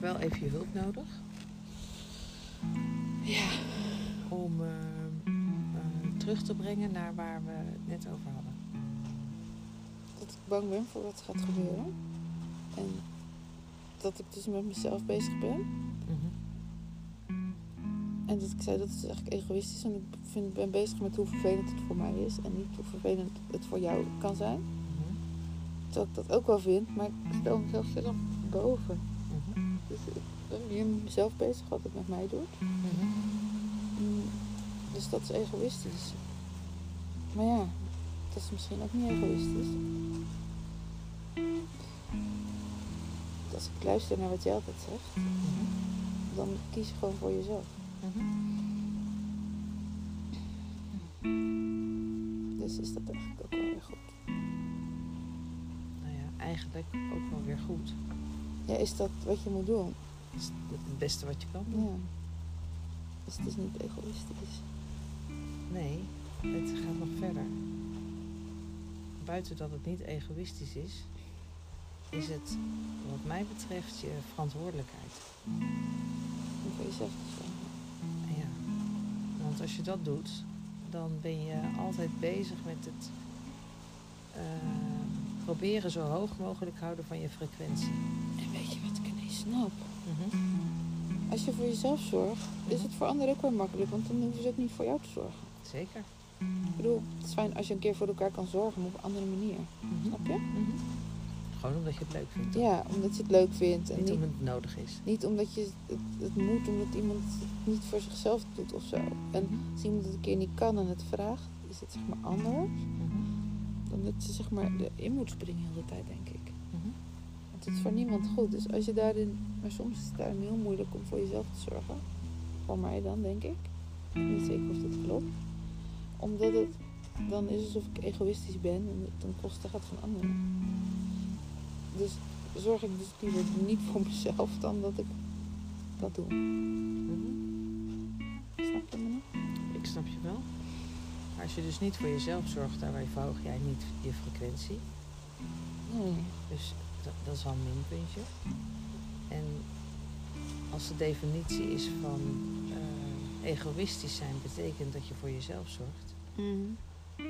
heb wel even je hulp nodig. Ja. Om eh, eh, terug te brengen naar waar we het net over hadden. Dat ik bang ben voor wat gaat gebeuren. En dat ik dus met mezelf bezig ben. Mhm. En dat ik zei, dat is eigenlijk egoïstisch. En ik vind, ben bezig met hoe vervelend het voor mij is. En niet hoe vervelend het voor jou kan zijn. Mhm. Terwijl ik dat ook wel vind. Maar ik stel mezelf veel boven. Meer mezelf bezig wat het met mij doet. Mhm. Dus dat is egoïstisch. Maar ja, dat is misschien ook niet egoïstisch. Als ik luister naar wat jij altijd zegt, Mhm. dan kies je gewoon voor jezelf. Mhm. Dus is dat eigenlijk ook wel weer goed. Nou ja, eigenlijk ook wel weer goed. Ja, is dat wat je moet doen? Is het beste wat je kan doen. Ja. Dus het is niet egoïstisch. Nee, het gaat nog verder. Buiten dat het niet egoïstisch is, is het wat mij betreft je verantwoordelijkheid. Om voor jezelf te ja, want als je dat doet, dan ben je altijd bezig met het eh, proberen zo hoog mogelijk houden van je frequentie. Snap? Mhm. Als je voor jezelf zorgt, is het voor anderen ook weer makkelijk. Want dan hoeven ze ook niet voor jou te zorgen. Zeker. Ik bedoel, het is fijn als je een keer voor elkaar kan zorgen, maar op een andere manier. Mhm. Snap je? Mhm. Gewoon omdat je het leuk vindt. toch? Ja, omdat je het leuk vindt. En Niet niet, omdat het nodig is. niet omdat je het, het moet, omdat iemand het niet voor zichzelf doet of zo. En als iemand het een keer niet kan en het vraagt, is het zeg maar anders. Dan dat ze zeg maar erin moet springen de hele tijd, denk ik. Het is voor niemand goed. Dus als je daarin... Maar soms is het daarin heel moeilijk om voor jezelf te zorgen. Voor mij dan, denk ik. Ik weet Niet zeker of dat klopt. Omdat het dan is alsof ik egoïstisch ben en het ten koste gaat van anderen. Dus zorg ik dus liever niet voor mezelf dan dat ik dat doe. Mhm. Snap je me nog? Ik snap je wel. Maar als je dus niet voor jezelf zorgt, daarbij verhoog jij niet je frequentie. Nee. Dus dat, dat is al een minpuntje. En als de definitie is van eh, egoïstisch zijn betekent dat je voor jezelf zorgt,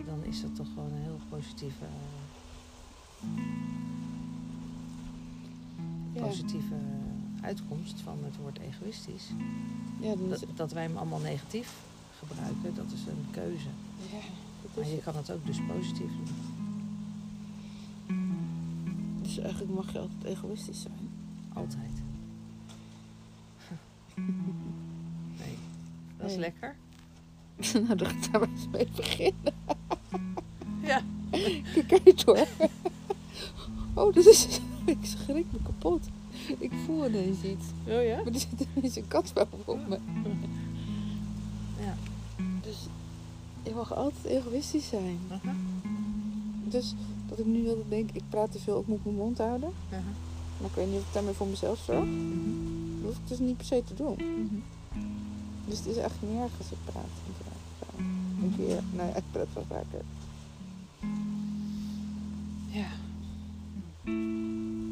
dan is dat toch gewoon een heel positieve, Ja. positieve uitkomst van het woord egoïstisch. Ja, is Dat, dat wij hem allemaal negatief gebruiken, dat is een keuze. Ja, dat Maar je kan het ook dus positief doen. Eigenlijk mag je altijd egoïstisch zijn. Altijd. Nee. Dat is Nee. lekker. nou, dan ga ik daar maar eens mee beginnen. Ja. Kijk uit hoor. Oh, dat is... Ik schrik me kapot. Ik voel ineens iets. Oh ja? Maar er zit ineens een kat op me. Ja. Dus je mag altijd egoïstisch zijn. Dus dat ik nu altijd denk, ik praat te veel, ik moet mijn mond houden. Aha. Maar ik weet niet of ik daarmee voor mezelf zorg. Mhm. Dat hoef ik dus niet per se te doen. Mhm. Dus het is eigenlijk niet erg als ik praat. en praat, keer, nou ja, ik praat wel vaker. Ja.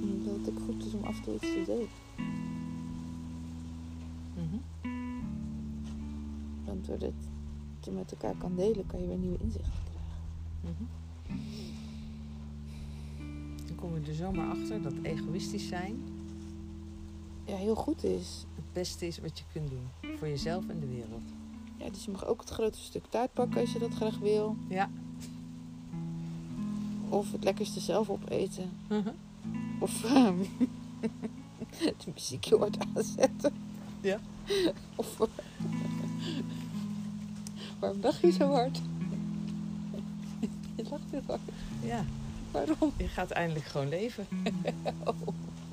Omdat het ook goed is om af en toe iets te delen. Mhm. Want doordat je met elkaar kan delen, kan je weer nieuwe inzichten krijgen. Kom je er zomaar achter dat egoïstisch zijn Ja, heel goed is. het beste is wat je kunt doen. Voor jezelf en de wereld. Ja, dus je mag ook het grote stuk taart pakken als je dat graag wil. Ja. Of het lekkerste zelf opeten. Mhm. Of ehm, het muziekje hard aanzetten. Ja. Of... waarom lach je zo hard? je lacht heel hard. Ja. Waarom? Je gaat eindelijk gewoon leven. Oh.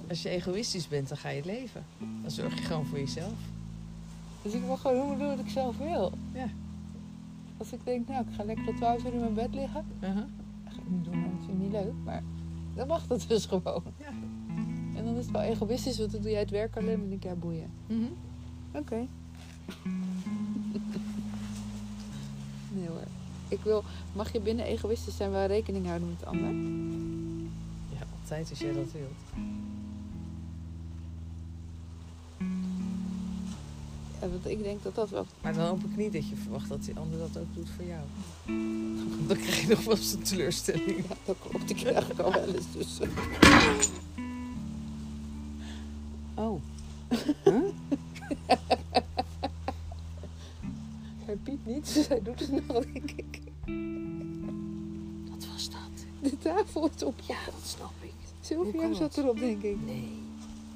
Als je egoïstisch bent, dan ga je leven. Dan zorg je gewoon voor jezelf. Dus ik mag gewoon doen wat ik zelf wil. Ja. Als ik denk, nou, ik ga lekker tot 12 uur in mijn bed liggen. Mhm. Dat ga ik niet doen, want dat vind ik niet leuk. Maar dan mag dat dus gewoon. Ja. En dan is het wel egoïstisch, want dan doe jij het werk alleen. En denk ik, ja, boeien. Mhm. Oké hoor. Ik wil, mag je binnen egoïstisch zijn wel rekening houden met de ander? Ja, altijd als jij dat wilt. Ja, want ik denk dat dat wel... Maar dan hoop ik niet dat je verwacht dat die ander dat ook doet voor jou. Dan krijg je nog wel eens een teleurstelling. Ja, dat klopt. Ik krijg ik al wel eens. Dus. Oh. Hij piept niet, dus hij doet het nog. Is op. Ja, dat snap ik. Sylvia zat erop, denk ik. Nee.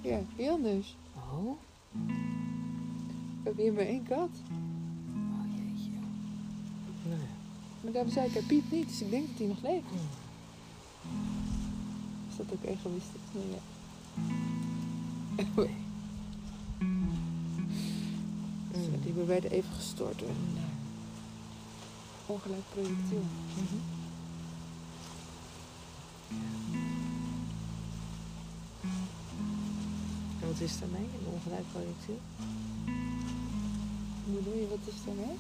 Ja, wie anders? Oh? We hebben hier maar één kat. Oh jeetje. Nee. Maar daarom zei ik, hij piept niet, dus ik denk dat hij nog leeft. Hmm. Is dat ook egoïstisch? Nee, ja. Nee. Mm. die werden even gestoord een ongelijk projectiel. Mhm. En wat is daarmee? Een ongelijk projectiel? Hoe bedoel je, wat is daarmee?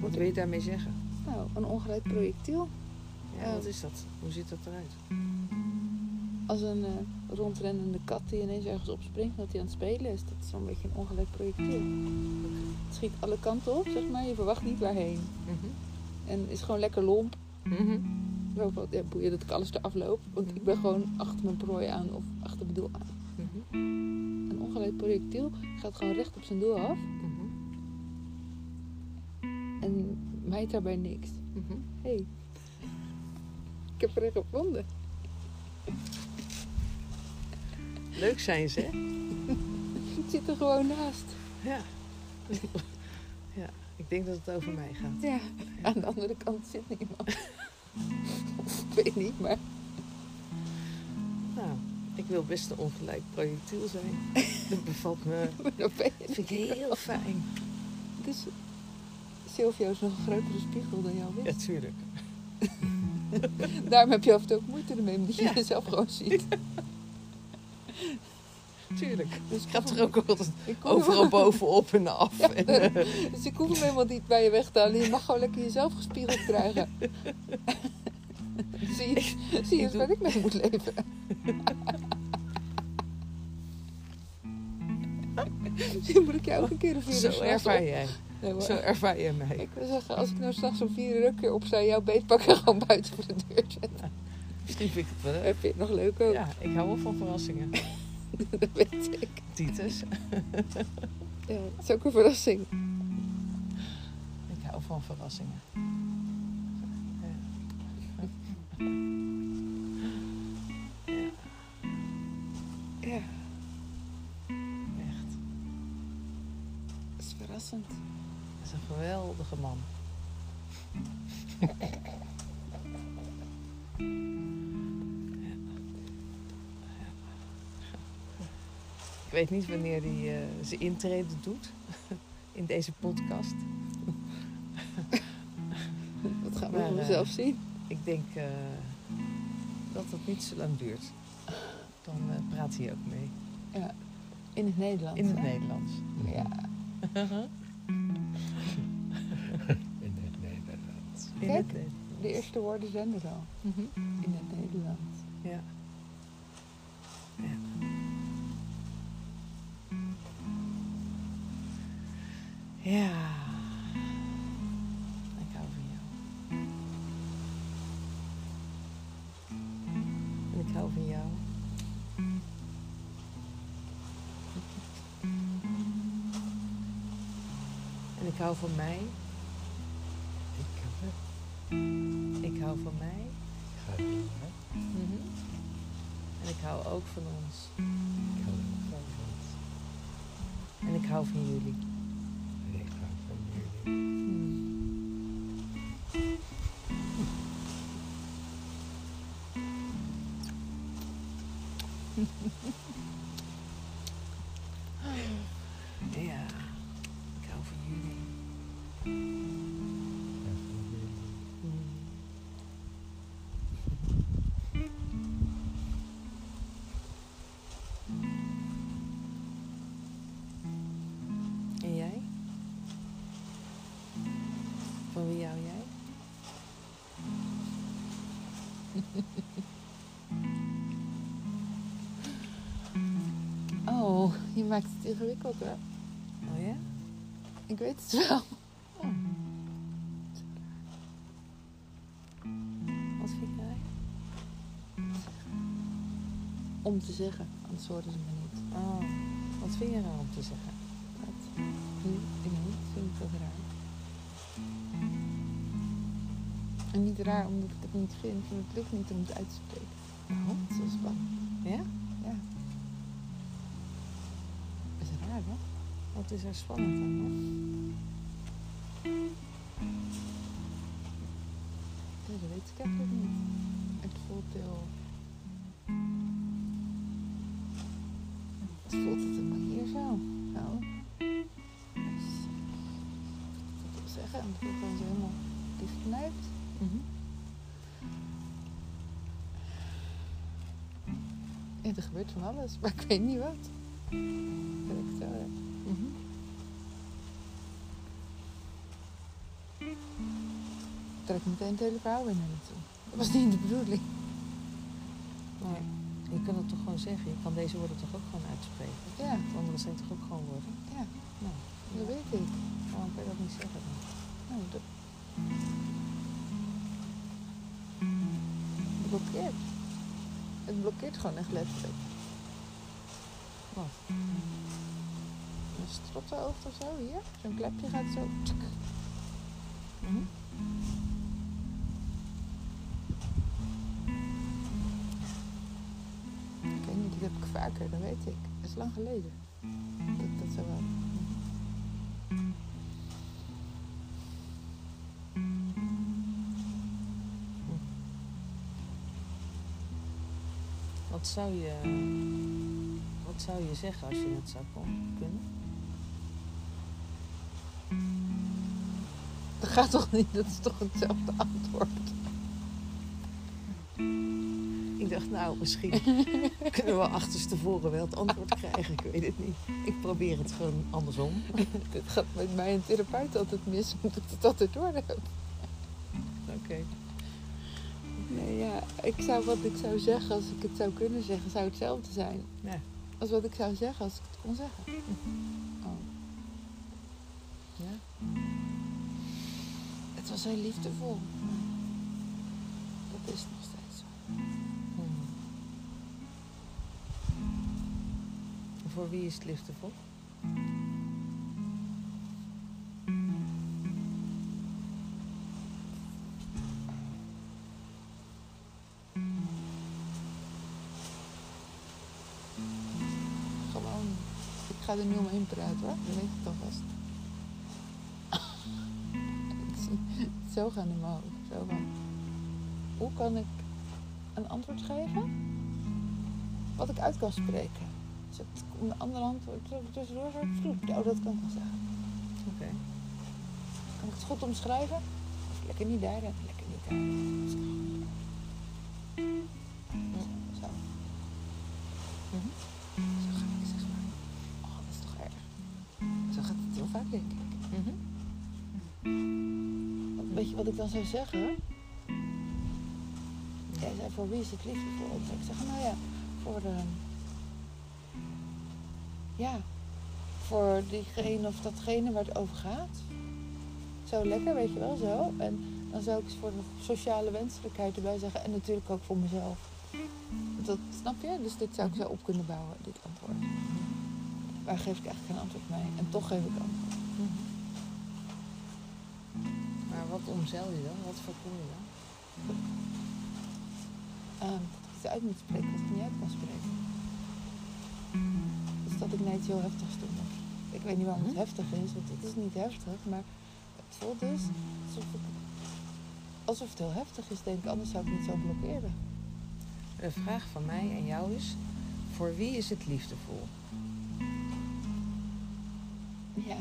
Wat wil je daarmee zeggen? Nou, een ongelijk projectiel. Ja, Ja. wat is dat? Hoe ziet dat eruit? Als een eh, rondrennende kat die ineens ergens opspringt omdat hij aan het spelen is. Dat is zo'n beetje een ongelijk projectiel. Het schiet alle kanten op, zeg maar. Je verwacht niet waarheen. Mhm. En is gewoon lekker lomp. Mhm. Bijvoorbeeld, ja, boeien dat ik alles eraf loop. Want ik ben gewoon achter mijn prooi aan of achter mijn doel aan. Mhm. Een ongelijk projectiel gaat gewoon recht op zijn doel af. Mhm. En mijt daarbij niks. Mhm. Hé, hey, ik heb er een gevonden. Leuk zijn ze, hè? Het zit er gewoon naast. Ja. ja, ik denk dat het over mij gaat. Ja, aan de andere kant zit niemand. Ik weet niet, maar Nou, ik wil best een ongelijk projectiel zijn. Dat bevalt me. Dat vind ik heel fijn. Dus Silvio is nog een grotere spiegel dan jou Ja, wist. tuurlijk. Daarom heb je af en toe ook moeite ermee, omdat je Ja. jezelf gewoon ziet. Tuurlijk. Dus Ik ga er ook altijd ik overal bovenop en af. Ja, En, daarom. Dus ik hoef hem helemaal niet bij je weg te halen. Je mag gewoon lekker jezelf gespiegeld krijgen. zie je, zie je Ik waar ik mee moet leven? Misschien moet ik jou ook een keer een vierde zo ervaar jij. Nee. Zo ervaar jij mij. Ik wil zeggen, als ik nou straks om vier uur een keer op zou jouw beet pakken gewoon buiten voor de deur zetten. Misschien vind ik het wel leuk. Heb je het nog leuk ook? Ja, ik hou wel van verrassingen. Dat weet ik. Titus. Ja, het is ook een verrassing. Ik hou van verrassingen. Ja, Echt. dat is verrassend. Dat is een geweldige man. weet niet wanneer hij eh, zijn intrede doet in deze podcast. Dat gaan we Maar, van eh, mezelf zien. Ik denk eh, dat het niet zo lang duurt. Dan praat hij ook mee. Ja, in het Nederlands. In het hè? Nederlands. Ja, In het Nederlands. In Kijk. het Nederlands. de eerste woorden zijn er al. Mhm. In het Nederlands. Ja. Ja. Ja. Ik hou van jou. En ik hou van jou. En ik hou van mij. Ik heb het. Ik hou van mij. Mhm. En ik hou ook van ons. Ik hou van ons. En ik hou van jullie. En ik hou van Je maakt het ingewikkeld hoor. Oh ja? Ik weet het wel. Oh. Wat vind jij? Om te zeggen, anders hoorden ze me niet. Oh, wat vind je nou om te zeggen? Dat, nu, ik niet, vind ik dat raar. En niet raar omdat ik het niet vind, want het lukt niet om het uit te spreken. Oh, Dat is wel spannend. ja? Ja. is raar, hè? Wat is er spannend aan dan? Ja, dat weet ik eigenlijk niet. Het voelt heel... Het voelt het helemaal hier zo. Zo. Dus, wat ik wil zeggen, het dan zo helemaal dicht knijpt. Mhm. Ja, er gebeurt van alles, maar ik weet niet wat. Dat ik zo heb. Mhm. Ik trek meteen het hele verhaal weer naar naartoe. Dat was niet de bedoeling. Maar je kan het toch gewoon zeggen? Je kan deze woorden toch ook gewoon uitspreken? Ja, De andere zijn toch ook gewoon woorden? ja, Nou, dat weet ik. waarom kan je dat niet zeggen dan? Nou, dat... Het blokkeert. Het blokkeert gewoon echt letterlijk. Wat? Een strottenhoofd of zo, hier. Zo'n klepje gaat zo... Mhm. Ik weet niet, dat heb ik vaker, dat weet ik. Dat is lang geleden. Dat dat was. Wat zou je, wat zou je zeggen als je het zou kunnen? Gaat toch niet? Dat is toch hetzelfde antwoord? Ik dacht, nou, misschien kunnen we achterstevoren wel het antwoord krijgen. Ik weet het niet. Ik probeer het gewoon andersom. Dit gaat met mij een therapeut altijd mis, omdat ik het altijd door heb. Oké. Nee, ja, ik zou wat ik zou zeggen als ik het zou kunnen zeggen, zou hetzelfde zijn. Ja. Als wat ik zou zeggen als ik het kon zeggen. Heel liefdevol. Dat is nog steeds zo. Voor wie is het liefdevol? Gewoon, ik ga er nu omheen praten hoor, dat weet ik ik zie het zo gaan in mijn hoofd. Zo van, hoe kan ik een antwoord geven wat ik uit kan spreken? Dus het komt een ander antwoord tussendoor. Oh, dat kan ik wel zeggen. Oké. Kan ik het goed omschrijven? Lekker niet daar lekker niet daar. Ik dan zou zeggen? Voor wie is het liefdevol? Dan zou ik zeggen, nou ja, voor de... Ja, voor diegene of datgene waar het over gaat. Zo lekker, weet je wel, zo. En dan zou ik voor de sociale wenselijkheid erbij zeggen. En natuurlijk ook voor mezelf. Dat snap je? Dus dit zou ik zo op kunnen bouwen, dit antwoord. Waar geef ik eigenlijk geen antwoord mee? En toch geef ik antwoord. Omzeil je dan? Wat voorkom je dan? Ehm, dat ik iets uit moet spreken wat ik niet uit kan spreken. Dus dat ik net iets heel heftigs doe. Ik weet niet waarom het Mhm. heftig is, want het is niet heftig, maar het voelt dus alsof het heel heftig is, denk ik, anders zou ik niet zo blokkeren. De vraag van mij en jou is: voor wie is het liefdevol? Ja.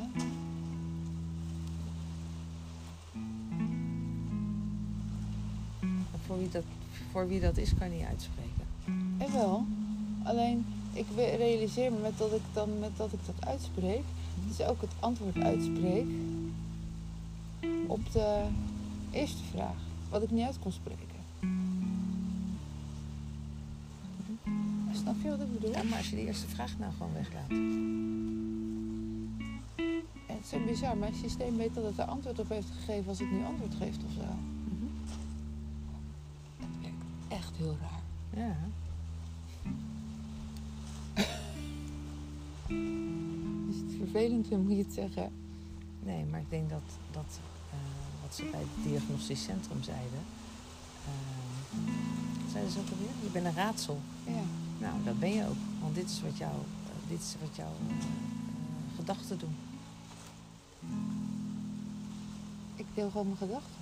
Voor wie dat, voor wie dat is, kan je niet uitspreken. En wel. Alleen, ik realiseer me met dat ik dan met dat ik dat uitspreek, dus ook het antwoord uitspreek op de eerste vraag, wat ik niet uit kon spreken. Snap je wat ik bedoel? Ja, maar als je die eerste vraag nou gewoon weglaat. En het is zo bizar. Mijn systeem weet dat het er antwoord op heeft gegeven als het nu antwoord geeft of zo. Je het vervelend vindt, moet je het zeggen. Nee, maar ik denk dat, dat eh, wat ze bij het diagnostisch centrum zeiden. eh, zeiden ze ook alweer? Je bent een raadsel. Ja. Nou, dat ben je ook. Want dit is wat, jou, eh, dit is wat jouw gedachten doen. Ik deel gewoon mijn gedachten.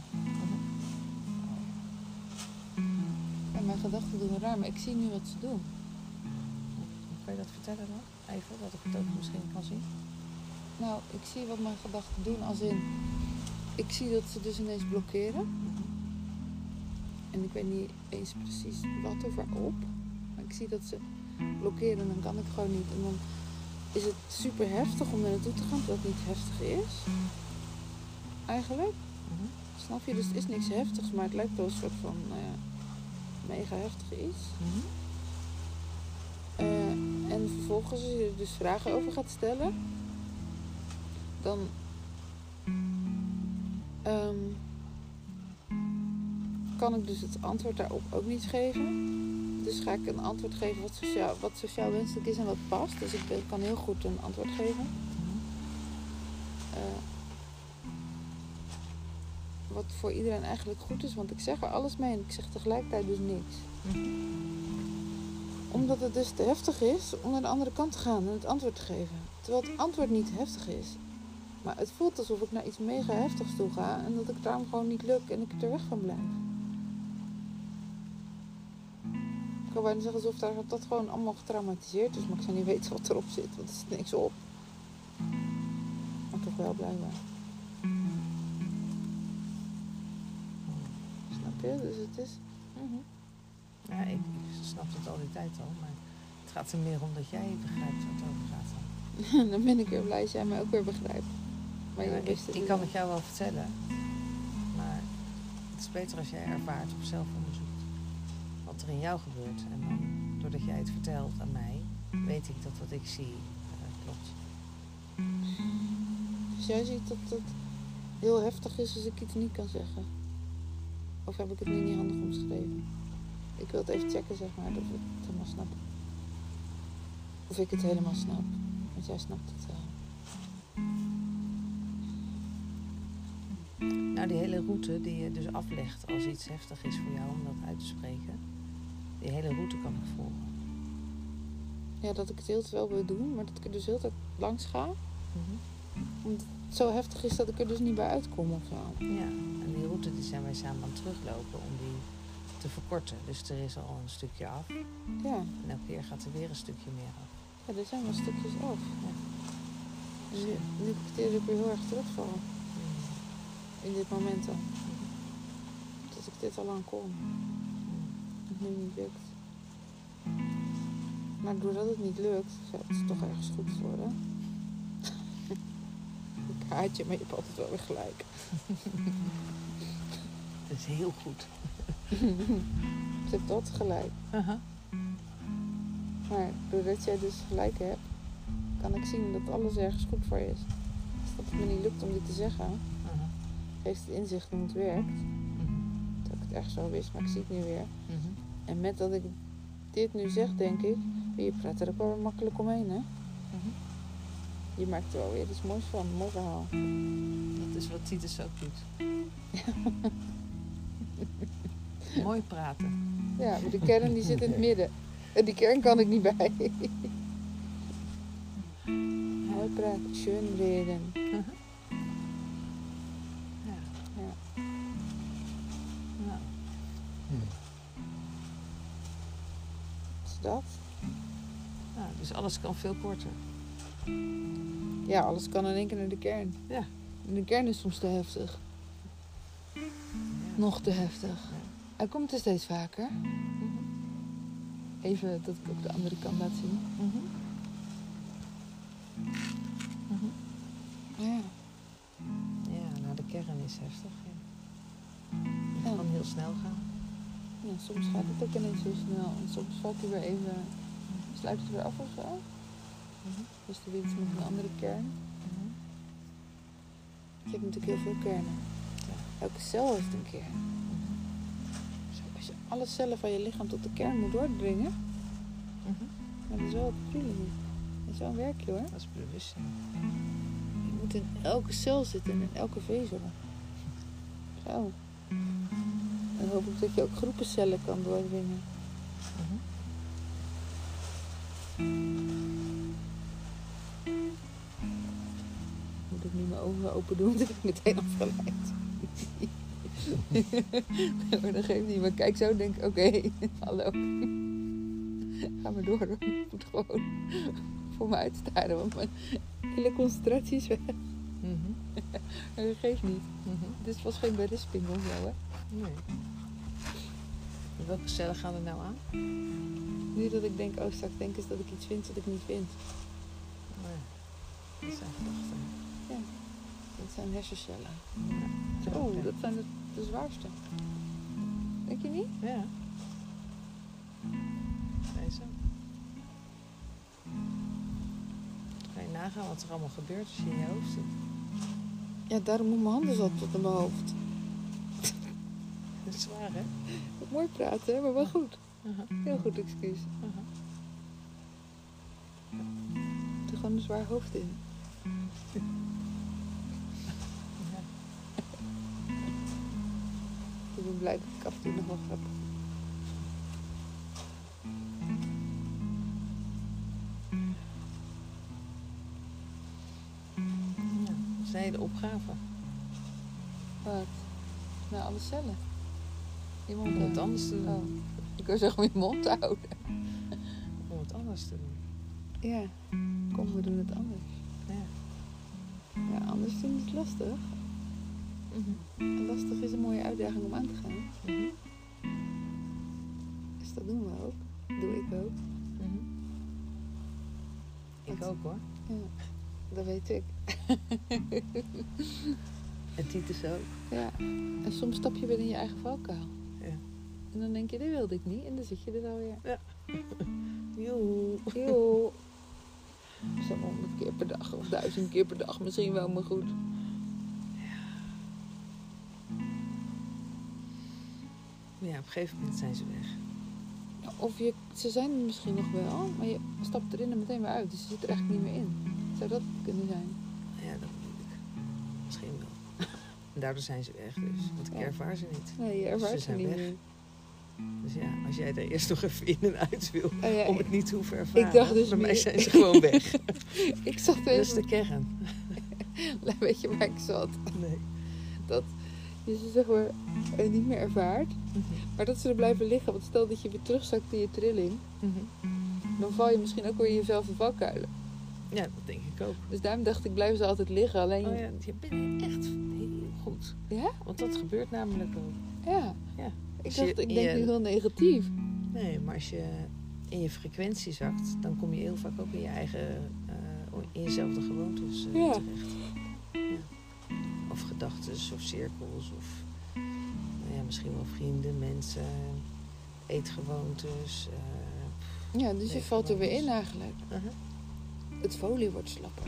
En mijn gedachten doen raar, maar ik zie nu wat ze doen. Kan je dat vertellen dan? Even, dat ik het ook misschien kan zien. Nou, ik zie wat mijn gedachten doen als in... Ik zie dat ze dus ineens blokkeren. En ik weet niet eens precies wat of waarop. Maar ik zie dat ze blokkeren en dan kan ik gewoon niet. En dan is het super heftig om er naartoe te gaan, terwijl het niet heftig is. Eigenlijk. Mhm. Snap je? Dus het is niks heftigs, maar het lijkt wel een soort van ja, mega heftig iets. Mhm. Eh, en vervolgens, als je er dus vragen over gaat stellen, dan ehm, kan ik dus het antwoord daarop ook niet geven. Dus ga ik een antwoord geven wat sociaal, wat wenselijk is en wat past. Dus ik kan heel goed een antwoord geven. Eh, wat voor iedereen eigenlijk goed is, want ik zeg er alles mee en ik zeg tegelijkertijd dus niks. Omdat het dus te heftig is om naar de andere kant te gaan en het antwoord te geven. Terwijl het antwoord niet heftig is. Maar het voelt alsof ik naar iets mega heftigs toe ga en dat ik daarom gewoon niet lukt en ik er weg van blijf. Ik kan bijna zeggen alsof daar, dat gewoon allemaal getraumatiseerd is, maar ik zou niet weten wat erop zit, want er zit niks op. Maar toch wel blijkbaar. Snap je? Dus het is. mhm. Ja, ik, ik snap het al die tijd al, maar het gaat er meer om dat jij begrijpt wat het over gaat. dan. dan ben ik weer blij als jij mij ook weer begrijpt. Maar Ja, ik, het ik kan het jou wel vertellen, maar het is beter als jij ervaart of zelf onderzoekt wat er in jou gebeurt. En dan, doordat jij het vertelt aan mij, weet ik dat wat ik zie eh, klopt. Dus jij ziet dat het heel heftig is als ik iets niet kan zeggen. Of heb ik het nu niet handig omschreven? Ik wil het even checken, zeg maar, dat we het helemaal snappen. Of ik het helemaal snap. Want jij snapt het wel. Nou, die hele route die je dus aflegt als iets heftig is voor jou om dat uit te spreken, die hele route kan ik volgen. Ja, dat ik het heel wel wil doen, maar dat ik er dus heel tijd langs ga. Mhm. Omdat het zo heftig is dat ik er dus niet bij uitkom of zo. Ja, en die route die zijn wij samen aan het teruglopen om die te verkorten. Dus er is al een stukje af Ja, en elke keer gaat er weer een stukje meer af. ja er zijn wel stukjes af. Ja. En nu, nu ik het heel erg terugval. In dit moment dan. Dat ik dit al lang kon. Het nu niet lukt. Maar doordat het niet lukt, zou het toch ergens goed worden. ik haat je, maar je hebt altijd wel weer gelijk. Dat is heel goed. Je hebt altijd gelijk. Maar doordat jij dus gelijk hebt, kan ik zien dat alles ergens goed voor je is. Dat het me niet lukt om dit te zeggen. Geeft het inzicht hoe het werkt. Mhm. Dat ik het echt zo wist, maar ik zie het nu weer. Mhm. En met dat ik dit nu zeg, denk ik, je praat er ook wel makkelijk omheen, hè? Mhm. Je maakt er wel weer iets moois van, een mooi verhaal. Dat is wat Titus ook doet. Mooi praten. Ja, maar de kern die zit in het midden. En die kern kan ik niet bij. Mooi praten, schön reden. Alles kan veel korter. Ja, alles kan in één keer naar de kern. Ja. En de kern is soms te heftig. Ja. Nog te heftig. Hij komt er steeds vaker. Even dat ik ook de andere kant laat zien. Mhm. Ja. Ja, nou de kern is heftig. Ja. Het Ja. kan heel snel gaan. ja, soms gaat het ook ineens zo snel. En soms valt hij weer even sluit het weer af of zo. Mhm. Dus er weer iets met een andere kern. Mhm. Je hebt natuurlijk heel veel kernen. Elke cel heeft een kern. Zo, als je alle cellen van je lichaam tot de kern moet doordringen, Mhm. dat is wel. Dat is wel een werkje hoor. Dat is bewustzijn. Je moet in elke cel zitten en in elke vezel. Zo. Dan hoop ik dat je ook groepencellen kan doordringen. Ogen open doen, dat ik meteen afgeleid. maar dat geeft niet. Maar kijk zo denk ik, oké, hallo. Ga maar door. Ik moet gewoon voor me uitstaren, want mijn hele concentratie is weg. Mhm. Maar dat geeft niet. Mhm. Dit was geen berisping of zo, hè. Nee. Welke cellen gaan er nou aan? Nu dat ik denk, oh straks denken ze dat ik iets vind wat ik niet vind. Nee. Dat zijn gedachten. Dat zijn hersencellen. Oh, dat zijn de, de zwaarste. Denk je niet? Ja. Deze. Ga je nagaan wat er allemaal gebeurt als je in je hoofd zit. Ja, daarom moet mijn handen zo tot in mijn hoofd. Dat is zwaar, hè? Wat mooi praten, hè, maar wel goed. Heel goed excuus. Aha. Er gewoon een zwaar hoofd in. Ik ben blij dat ik af en toe nog wel grap. Ja, dat is een hele opgave. Wat? Nou, alle cellen. Je mond Om het anders te doen. Oh. Ik wil zeggen om je mond te houden. Om het anders te doen. Ja, kom, we doen het anders. Ja. Ja, anders doen is lastig. En lastig is een mooie uitdaging om aan te gaan. Mhm. Dus dat doen we ook. Doe ik ook. Mhm. Ik ook hoor. Ja, dat weet ik. En Titus ook. Ja, en soms stap je weer in je eigen valkuil. Ja. En dan denk je, dit wilde ik niet. En dan zit je er alweer. Joe. Joh. Zo'n honderd keer per dag of duizend keer per dag misschien wel maar goed. Ja, op een gegeven moment zijn ze weg. Ja, Of je, ze zijn er misschien nog wel, maar je stapt erin en meteen weer uit. Dus je zit er eigenlijk niet meer in. Zou dat kunnen zijn? Ja, dat bedoel ik. Misschien wel. En daardoor zijn ze weg dus. Want ik Ja. ervaar ze niet. Nee, je Ze ervaart ze zijn niet weg. meer. Dus ja, als jij er eerst nog even in en uit wil. Oh ja, Om het niet te hoeven ervaren. dacht dus bij mij zijn ze gewoon weg. ik zat Dat is even... de kern. Weet je waar ik zat? Nee. Dat je ze zeg maar eh, niet meer ervaart. Mhm. Maar dat ze er blijven liggen. Want stel dat je weer terugzakt in je trilling. Mhm. Dan val je misschien ook weer in jezelf in valkuilen. Ja, dat denk ik ook. Dus daarom dacht ik, blijven ze altijd liggen. Alleen, Oh ja, je bent echt heel goed. ja? Want dat gebeurt namelijk ook. Ja. Ja. Ik dacht, je ik denk je- nu heel negatief. Nee, maar als je in je frequentie zakt, dan kom je heel vaak ook in je eigen, in jezelfde gewoontes eh, Ja. terecht. Gedachten of cirkels of nou ja, misschien wel vrienden, mensen, eetgewoontes. eh, Ja, dus je valt er weer in eigenlijk. aha. Het folie wordt slapper.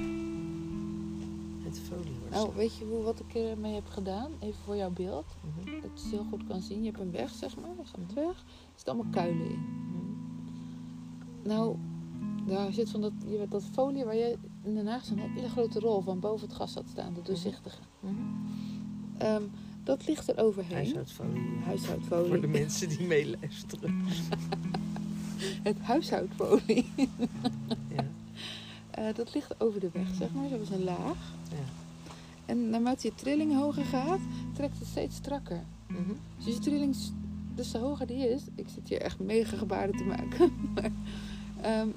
Het folie wordt Nou, weet je hoe, wat ik ermee heb gedaan? Even voor jouw beeld. Mhm. Dat je het heel goed kan zien. Je hebt een weg, zeg maar. Staat Mhm. weg. Er zitten allemaal kuilen in. Mhm. Nou, daar zit van dat, je dat folie waar je in Den Haag zo'n hele grote rol van boven het gas had staan. De doorzichtige. Mhm. Ehm, dat ligt er overheen. Huishoudfolie. Huishoudfolie. Voor de mensen die meeluisteren. Het huishoudfolie. Ja. Eh, dat ligt over de weg, zeg maar. Zoals een laag. Ja. En naarmate je trilling hoger gaat, trekt het steeds strakker. Mhm. Dus je trilling, dus de hoger die is, ik zit hier echt mega gebaren te maken, maar ehm,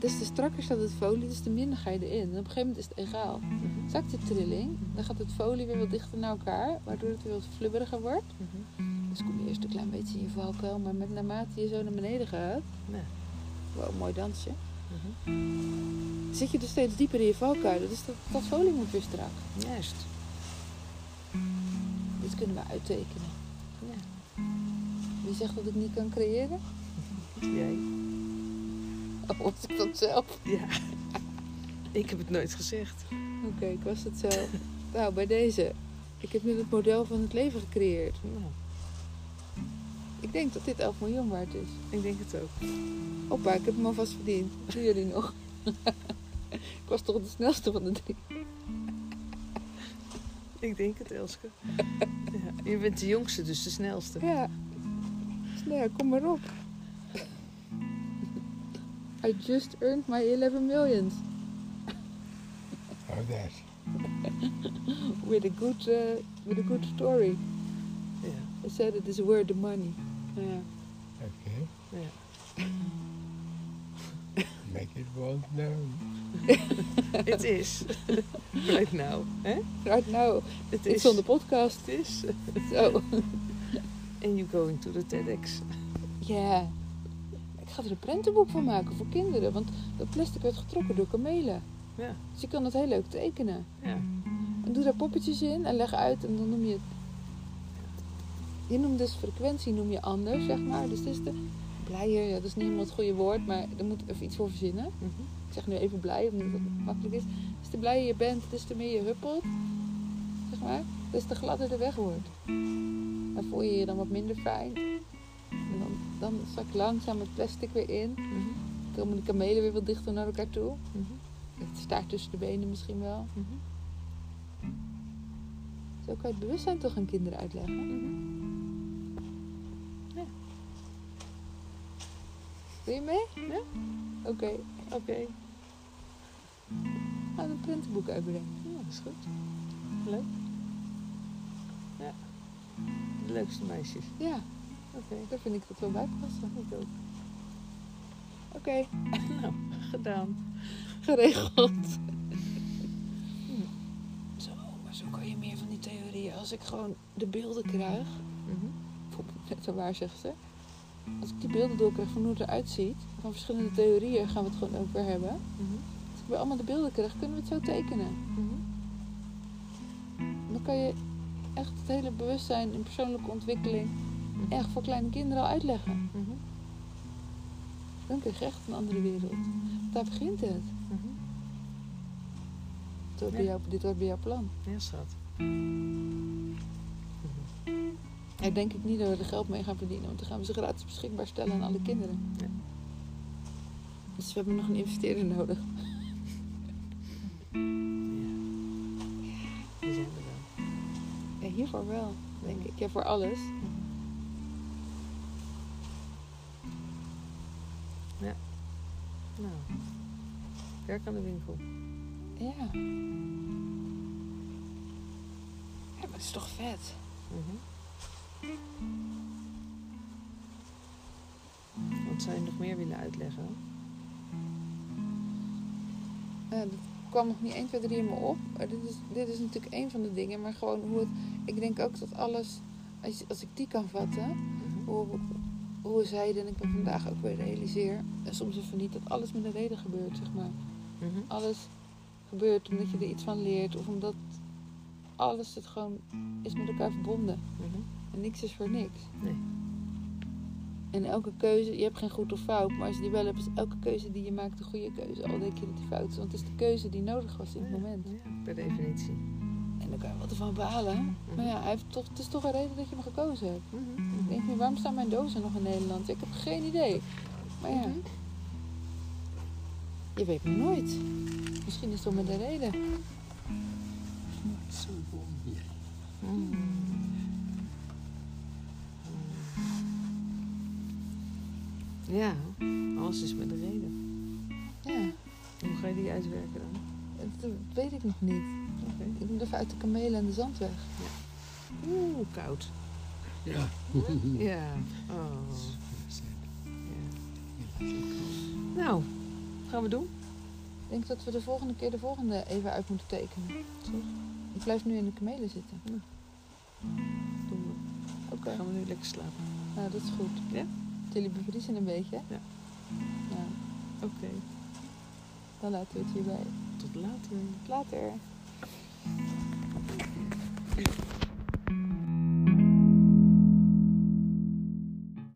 des te strakker staat het folie, des te minder ga je erin. En op een gegeven moment is het egaal. Mhm. Zakt de trilling, dan gaat het folie weer wat dichter naar elkaar, waardoor het weer wat flubberiger wordt. Mhm. Dus kom je eerst een klein beetje in je valkuil, maar met naarmate je zo naar beneden gaat, Ja. wow, mooi dansje, Mhm. zit je dus steeds dieper in je valkuilen. Dus dat, dat folie moet weer strak. Juist. Dit kunnen we uittekenen. Ja. Wie zegt dat ik niet kan creëren? Jij. Was ik dat zelf? Ja. Ik heb het nooit gezegd. Oké, ik was het zelf. nou, bij deze. Ik heb nu het model van het leven gecreëerd. Nou, Ik denk dat dit 11 miljoen waard is. ik denk het ook. Hoppa, ik heb hem alvast verdiend. Doen jullie nog? ik was toch de snelste van de drie. Ik denk het, Elske. Ja. Je bent de jongste, dus de snelste. Ja. Snel, kom maar op. I just earned my 11 millions. Oh, that. With a good, uh, with a good story. Ja. I said it is worth the money. Ja. Okay. ja. Make it well known. Het is. Right now. Hè? Right now, Het it's is. on the podcast. Het is. Zo. And you going to the TEDx. Ja. Er een prentenboek van maken voor kinderen. Want dat plastic werd getrokken door kamelen. Ja. Dus je kan dat heel leuk tekenen. Ja. En doe daar poppetjes in en leg uit. En dan noem je het... Je noemt dus frequentie noem je anders, zeg maar. Dus het is de blijer. Ja, dat is niet helemaal het goede woord. Maar daar moet ik even iets voor verzinnen. Mhm. Ik zeg nu even blij, omdat het makkelijk is. Des te blijer je bent, des te meer je huppelt. Zeg maar. Des te gladder de weg wordt. Dan voel je je dan wat minder fijn. Dan, zak langzaam het plastic weer in. Mhm. Dan komen de kamelen weer wat dichter naar elkaar toe. Mhm. Het staart tussen de benen misschien wel. Mhm. Zo kan je het bewustzijn toch aan kinderen uitleggen. Mhm. Doe je mee? Ja. Oké. Oké. Gaan we een printenboek uitbrengen. Ja, dat is goed. Leuk. Ja. De leukste meisjes. Ja, Oké. daar vind ik dat wel bij passen. Ik ook. Oké, Nou, gedaan. geregeld. Zo, maar zo kan je meer van die theorieën. Als ik gewoon de beelden krijg, bijvoorbeeld net zo waar zegt ze. Als ik die beelden doorkrijg van hoe het eruit ziet, van verschillende theorieën gaan we het gewoon over hebben. Mhm. Als ik weer allemaal de beelden krijg, kunnen we het zo tekenen. Mhm. Dan kan je echt het hele bewustzijn in persoonlijke ontwikkeling echt voor kleine kinderen al uitleggen. Mhm. Dan krijg je echt een andere wereld. Daar begint het. Mhm. Dit Ja. bij, jou, dit bij jouw plan. Ja, schat. Ik denk ik niet dat we er geld mee gaan verdienen, want dan gaan we ze gratis beschikbaar stellen aan alle kinderen. Ja. Dus we hebben nog een investeerder nodig. Die zijn er wel. Ja, hiervoor wel, denk ik. Ja, voor alles. Nou, werk aan de winkel. Ja. Ja, maar het is toch vet? Mhm. Wat zou je nog meer willen uitleggen? Ja, dat kwam nog niet 1, 2, 3 in me op. Maar dit is, dit is natuurlijk één van de dingen. Maar gewoon hoe het... Ik denk ook dat alles... Als, als ik die kan vatten... Mhm. Hoe, hoe zij en ik me vandaag ook weer realiseer... En soms even niet dat alles met een reden gebeurt, zeg maar. Mhm. Alles gebeurt omdat je er iets van leert. Of omdat alles het gewoon is met elkaar verbonden. Mhm. En niks is voor niks. Nee. En elke keuze, je hebt geen goed of fout, maar als je die wel hebt, is elke keuze die je maakt een goede keuze. Al denk je dat die fout is, want het is de keuze die nodig was in het moment. Ja, per definitie. En dan kan je wat ervan behalen. Maar ja, hij heeft toch, het is toch een reden dat je hem gekozen hebt. Mhm. Ik denk nu, waarom staan mijn dozen nog in Nederland? Ik heb geen idee. Maar ja, Mhm. je weet maar nooit. Misschien is het wel met een reden. Here. Mhm. Ja, alles is met een reden. Ja, Hoe ga je die uitwerken dan? Dat weet ik nog niet. Ik moet even uit de kamelen en de zand weg. Oeh, koud. Ja. Ja. Oh. Ja. Nou, gaan we doen? Ik denk dat we de volgende keer de volgende even uit moeten tekenen. Toch? Ik blijf nu in de kamelen zitten. Doen we. Oké, Gaan we nu lekker slapen? nou dat is goed. Ja? Jullie bevriezen een beetje. Ja. Nou, Oké dan laten we het hierbij. Tot later. Tot later.